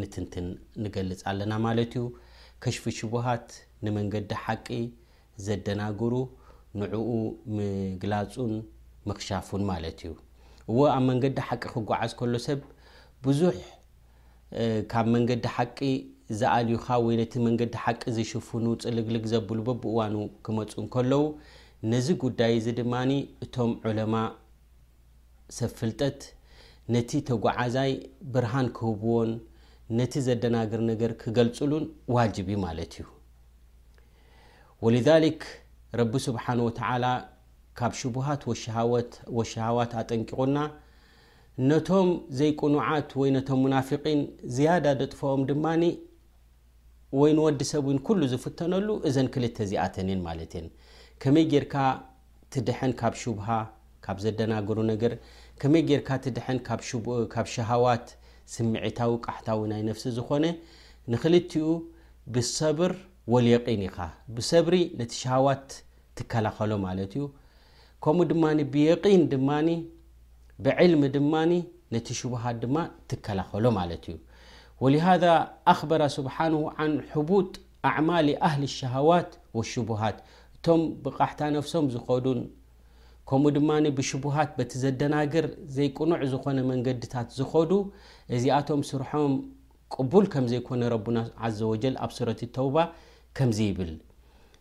ንትንትን ንገልጽ ኣለና ማለት እዩ። ከሽፊ ሽቡሃት ንመንገዲ ሓቂ ዘደናግሩ ንዕኡ ምግላጹን ምኽሻፉን ማለት እዩ። እወ ኣብ መንገዲ ሓቂ ክጓዓዝ ከሎ ሰብ ብዙሕ ካብ መንገዲ ሓቂ ዝኣልዩኻ ወይ ነቲ መንገዲ ሓቂ ዝሽፍኑ ጽልግልግ ዘብሉ በብእዋኑ ክመጹ እንከለዉ ነዚ ጉዳይ እዚ ድማ እቶም ዑለማ ሰብ ፍልጠት ነቲ ተጓዓዛይ ብርሃን ክህብዎን ነቲ ዘደናግር ነገር ክገልጽሉን ዋጅብ እዩ ማለት እዩ ወልዛሊክ ረቢ ስብሓን ወተዓላ ካብ ሽቡሃት ወሸሃዋት ኣጠንቂቑና ነቶም ዘይቅኑዓት ወይ ነቶም ሙናፊቒን ዝያዳ ደጥፍኦም ድማ ወይ ንወዲ ሰብ ውን ኩሉ ዝፍተነሉ እዘን ክልተ እዚኣተን እየን ማለት እየን። ከመይ ጌርካ ትድሕን ካብ ሹብሃ፣ ካብ ዘደናግሩ ነገር፣ ከመይ ጌርካ ትድሕን ካብ ካብ ሸሃዋት፣ ስምዒታዊ ቃሕታዊ ናይ ነፍሲ ዝኾነ፣ ንኽልቲኡ ብሰብር ወልየቂን ኢኻ፣ ብሰብሪ ነቲ ሸሃዋት ትከላኸሎ ማለት እዩ። ከምኡ ድማ ብየቂን ድማ ብዕልሚ ድማ ነቲ ሽቡሃት ድማ ትከላኸሎ ማለት እዩ ወሊሃذ ኣክበረ ስብሓን ን ሕቡጥ ኣዕማሊ ኣህሊ ሸሃዋት ወሽቡሃት እቶም ብቃሕታ ነፍሶም ዝኸዱን ከምኡ ድማ ብሽቡሃት በቲ ዘደናግር ዘይቅኑዕ ዝኾነ መንገድታት ዝኸዱ እዚኣቶም ስርሖም ቅቡል ከም ዘይኮነ ረቡና ዘ ወጀል ኣብ ሱረት ተውባ ከምዚ ይብል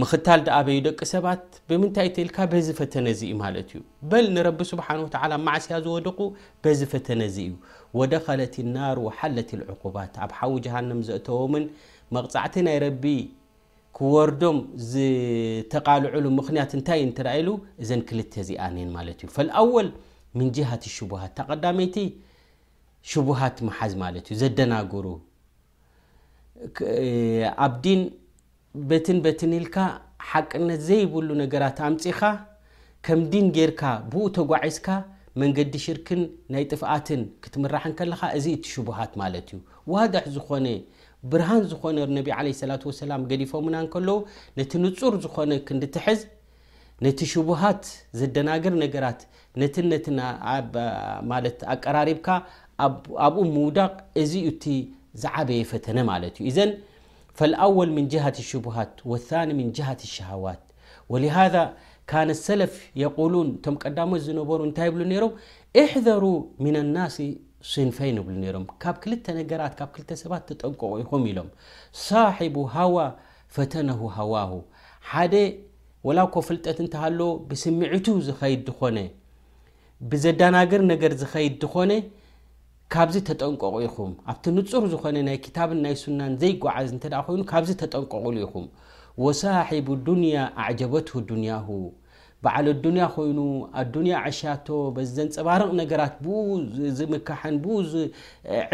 ምኽታል ድኣ ኣበዩ ደቂ ሰባት ብምንታይ ተልካ በዚ ፈተነ እዚ እዩ ማለት እዩ በል ንረቢ ስብሓን ወተዓላ ማዕስያ ዝወደቁ በዚ ፈተነ እዚ እዩ ወደኸለት ናር ወሓለት ልዕቁባት ኣብ ሓዊ ጀሃንም ዘእተዎምን መቕፃዕቲ ናይ ረቢ ክወርዶም ዝተቓልዕሉ ምኽንያት እንታይ እንትርኣ ኢሉ እዘን ክልተ እዚኣን እየን ማለት እዩ ፈልኣወል ምን ጅሃት ሽቡሃት ተቐዳመይቲ ሽቡሃት መሓዝ ማለት እዩ ዘደናግሩ ኣብ ዲን በትን በትን ኢልካ ሓቅነት ዘይብሉ ነገራት ኣምጺኻ ከም ዲን ጌርካ ብኡ ተጓዒዝካ መንገዲ ሽርክን ናይ ጥፍኣትን ክትምራሕ እንከለኻ እዚ እቲ ሽቡሃት ማለት እዩ ዋድሕ ዝኾነ ብርሃን ዝኾነ ነቢ ዓለይሂ ሰላቱ ወሰላም ገዲፎምና እንከለዉ ነቲ ንጹር ዝኾነ ክንዲ ትሕዝ ነቲ ሽቡሃት ዘደናግር ነገራት ነትን ነትን ማለት ኣቀራሪብካ ኣብኡ ምውዳቕ እዚ እዩ እቲ ዝዓበየ ፈተነ ማለት እዩ እዘን ፈልኣወል ምን ጅሃት ሽቡሃት ወታኒ ምን ጅሃት ሸሃዋት ወሊሃዛ ካነ ሰለፍ የቁሉን እቶም ቀዳሞት ዝነበሩ እንታይ ይብሉ ነይሮም እሕዘሩ ምን ኣናሲ ስንፈይን ይብሉ ነይሮም ካብ ክልተ ነገራት ካብ ክልተ ሰባት ተጠንቀቑ ኢኹም ኢሎም ሳሒቡ ሃዋ ፈተነሁ ሃዋሁ ሓደ ወላ እኮ ፍልጠት እንተሃለዎ ብስምዒቱ ዝኸይድ ዝኾነ ብዘዳናግር ነገር ዝኸይድ ዝኾነ ካብዚ ተጠንቀቑ ኢኹም ኣብቲ ንጹር ዝኾነ ናይ ክታብን ናይ ሱናን ዘይጓዓዝ እንተ ኮይኑ ካብዚ ተጠንቀቑሉ ኢኹም ወሳሒቡ ዱንያ ኣዕጀበትሁ ዱንያሁ በዓል ኣዱንያ ኮይኑ ኣዱንያ ዕሻቶ በዚ ዘንፀባርቕ ነገራት ብኡ ዝምካሕን ብኡ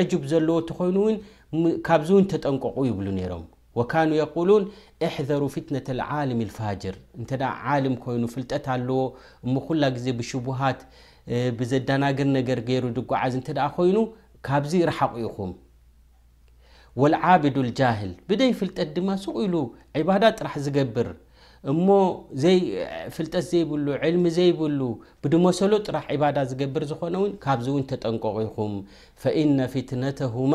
ዕጁብ ዘለዎ እቲ ኮይኑ እውን ካብዚ እውን ተጠንቀቑ ይብሉ ነይሮም ወካኑ የቁሉን እሕዘሩ ፊትነተ ልዓልም ልፋጅር እንተ ዓልም ኮይኑ ፍልጠት ኣለዎ እሞ ኩላ ግዜ ብሽቡሃት ብዘዳናግር ነገር ገይሩ ድጓዓዝ እንተ ኮይኑ ካብዚ ርሓቑ ኢኹም ወልዓብዱ ልጃህል ብደይ ፍልጠት ድማ ሱቕ ኢሉ ዕባዳ ጥራሕ ዝገብር እሞ ፍልጠት ዘይብሉ ዕልሚ ዘይብሉ ብድመሰሎ ጥራሕ ዕባዳ ዝገብር ዝኾነ ውን ካብዚ እውን ተጠንቀቑ ኢኹም ፈኢነ ፊትነተሁማ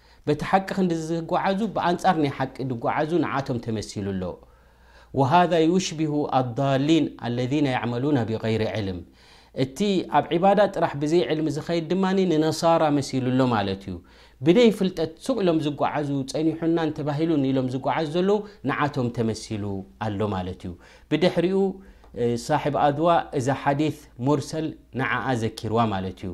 በቲ ሓቂ ክንድዚ ዝጓዓዙ ብኣንጻር ናይ ሓቂ ዝጓዓዙ ንዓቶም ተመሲሉ ኣሎ። ወሃዛ ዩሽቢሁ ኣዳሊን ኣለዚነ ያዕመሉነ ቢገይሪ ዕልም እቲ ኣብ ዒባዳ ጥራሕ ብዘይ ዕልሚ ዝኸይድ ድማ ንነሳራ መሲሉ ኣሎ ማለት እዩ። ብደይ ፍልጠት ሱቕ ኢሎም ዝጓዓዙ ጸኒሑናን ተባሂሉን ኢሎም ዝጓዓዙ ዘለዉ ንዓቶም ተመሲሉ ኣሎ ማለት እዩ። ብድሕሪኡ ሳሕብ ኣድዋ እዛ ሓዲት ሙርሰል ንዓኣ ዘኪርዋ ማለት እዩ።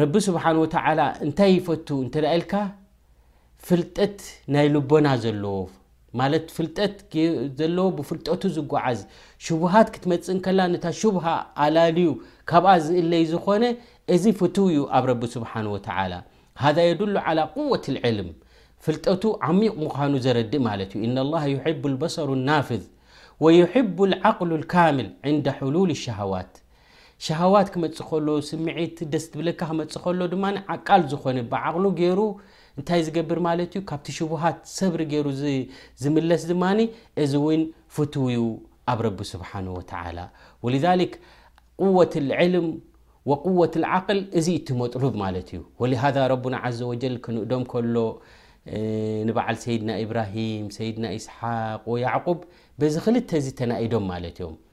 ረቢ ስብሓን ወተላ እንታይ ይፈቱ እንተ ኢልካ ፍልጠት ናይ ልቦና ዘለዎ ማለት ፍልጠት ዘለዎ ብፍልጠቱ ዝጓዓዝ ሽቡሃት ክትመፅእ ከላ ነታ ሽቡሃ ኣላልዩ ካብኣ ዝእለይ ዝኾነ እዚ ፍትው እዩ ኣብ ረቢ ስብሓን ወተላ ሃዛ የድሉ ዓላ ቁወት ልዕልም ፍልጠቱ ዓሚቕ ምዃኑ ዘረድእ ማለት እዩ እና ላ ዩሕብ ልበሰሩ ናፍዝ ወዩሕቡ ዓቅሉ ልካምል ዕንደ ሕሉል ሸሃዋት ሸሃዋት ክመጽእ ከሎ ስምዒት ደስ ትብለካ ክመጽእ ከሎ ድማ ዓቃል ዝኾነ ብዓቕሉ ገይሩ እንታይ ዝገብር ማለት እዩ ካብቲ ሽቡሃት ሰብሪ ገይሩ ዝምለስ ድማ እዚ እውን ፍትው እዩ ኣብ ረቢ ስብሓን ወተዓላ ወልዛሊክ ቁወት ልዕልም ወቁወት ልዓቅል እዚ እቲ መጥሉብ ማለት እዩ ወሊሃዛ ረቡና ዓዘ ወጀል ክንእዶም ከሎ ንበዓል ሰይድና ኢብራሂም ሰይድና ኢስሓቅ ወያዕቁብ በዚ ክልተ እዚ ተናኢዶም ማለት እዮም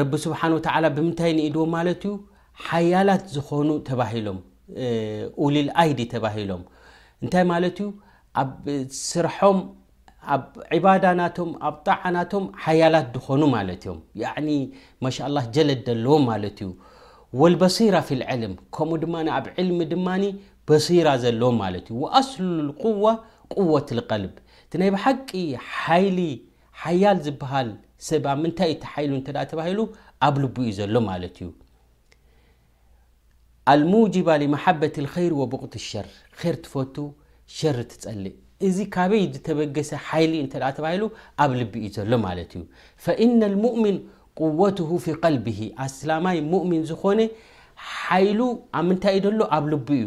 ረቢ ስብሓን ወተዓላ ብምንታይ ንኢድዎም ማለት እዩ ሓያላት ዝኾኑ ተባሂሎም ኡሊል ኣይዲ ተባሂሎም እንታይ ማለት እዩ ኣብ ስርሖም ኣብ ዕባዳ ናቶም ኣብ ጣዓ ናቶም ሓያላት ዝኾኑ ማለት እዮም ያኒ ማሻ ላ ጀለድ ዘለዎም ማለት እዩ ወልበሲራ ፊ ልዕልም ከምኡ ድማ ኣብ ዕልሚ ድማ በሲራ ዘለዎም ማለት እዩ ወኣስሉ ልቁዋ ቁወት ልቀልብ እቲ ናይ ብሓቂ ሓይሊ ሓያል ዝበሃል ሰብ ኣብ ምንታይ እዩ ተሓይሉ እንተ ተባሂሉ ኣብ ልቡ እዩ ዘሎ ማለት እዩ ኣልሙጅባ ሊመሓበት ልኸይር ወቡቕት ሸር ር ትፈቱ ሸር ትፀልእ እዚ ካበይ ዝተበገሰ ሓይሊ እንተ ተባሂሉ ኣብ ልቢ እዩ ዘሎ ማለት እዩ ፈኢነ ልሙእምን ቁወትሁ ፊ ቀልቢሂ ኣስላማይ ሙእምን ዝኾነ ሓይሉ ኣብ ምንታይ እዩ ዘሎ ኣብ ልቡ እዩ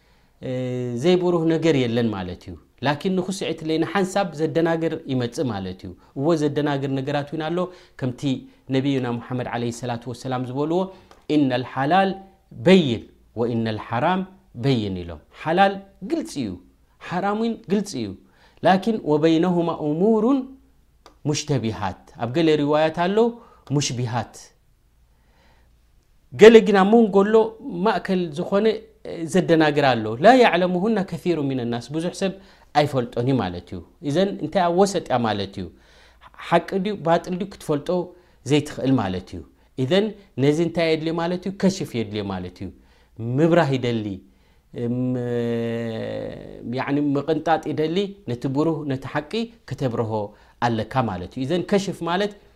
ዘይብሩህ ነገር የለን ማለት እዩ ላኪን ንክስዕት ለይ ንሓንሳብ ዘደናግር ይመፅእ ማለት እዩ እዎ ዘደናግር ነገራት ውን ኣሎ ከምቲ ነቢዩና ሙሓመድ ለ ሰላት ወሰላም ዝበልዎ ኢነ ልሓላል በይን ወኢነ ልሓራም በይን ኢሎም ሓላል ግልፂ እዩ ሓራም ውን ግልፂ እዩ ላኪን ወበይነሁማ እሙሩን ሙሽተቢሃት ኣብ ገለ ርዋያት ኣሎ ሙሽቢሃት ገለ ግን ኣብ መንጎ ኣሎ ማእከል ዝኾነ ዘደናግር ኣሎ ላ ያዕለሙሁና ከሩ ምና ናስ ብዙሕ ሰብ ኣይፈልጦን እዩ ማለት እዩ እዘን እንታይ ኣብ ወሰጥ እያ ማለት እዩ ሓቂ ድዩ ባጥል ድዩ ክትፈልጦ ዘይትኽእል ማለት እዩ እዘን ነዚ እንታይ የድልዮ ማለት እዩ ከሽፍ የድልዮ ማለት እዩ ምብራህ ይደሊ ምቕንጣጥ ይደሊ ነቲ ብሩህ ነቲ ሓቂ ክተብርሆ ኣለካ ማለት እዩ እዘን ከሽፍ ማለት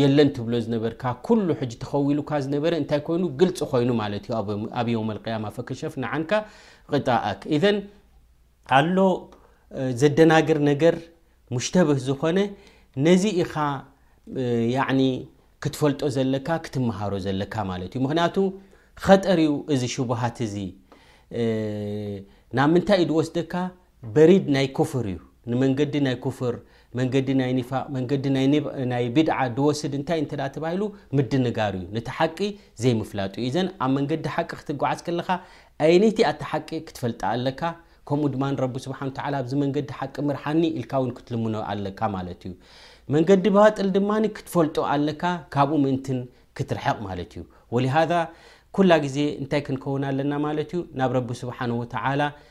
የለን ትብሎ ዝነበርካ ኩሉ ሕጂ ተኸዊሉካ ዝነበረ እንታይ ኮይኑ ግልፂ ኮይኑ ማለት እዩ ኣብ የውም ኣልቅያማ ፈከሸፍና ዓንካ ቕጣኣክ ኢዘን ኣሎ ዘደናግር ነገር ሙሽተብህ ዝኾነ ነዚ ኢኻ ክትፈልጦ ዘለካ ክትመሃሮ ዘለካ ማለት እዩ ምክንያቱ ኸጠር ዩ እዚ ሽቡሃት እዚ ናብ ምንታይ እዩ ዝወስደካ በሪድ ናይ ኩፍር እዩ ንመንገዲ ናይ ኩፍር መንገዲ ናይ ኒፋቅ መንገዲ ናይ ቢድዓ ድወስድ እንታይ እንተ ተባሂሉ ምድንጋር እዩ ነቲ ሓቂ ዘይምፍላጥ እዩ ኢዘን ኣብ መንገዲ ሓቂ ክትጓዓዝ ከለኻ ኣየነይቲ ኣታ ሓቂ ክትፈልጣ ኣለካ ከምኡ ድማ ረቢ ስብሓን ወተዓላ ኣብዚ መንገዲ ሓቂ ምርሓኒ ኢልካ እውን ክትልምኖ ኣለካ ማለት እዩ መንገዲ ባጥል ድማ ክትፈልጦ ኣለካ ካብኡ ምእንትን ክትርሕቕ ማለት እዩ ወሊሃዛ ኩላ ግዜ እንታይ ክንከውን ኣለና ማለት እዩ ናብ ረቢ ስብሓን ወተዓላ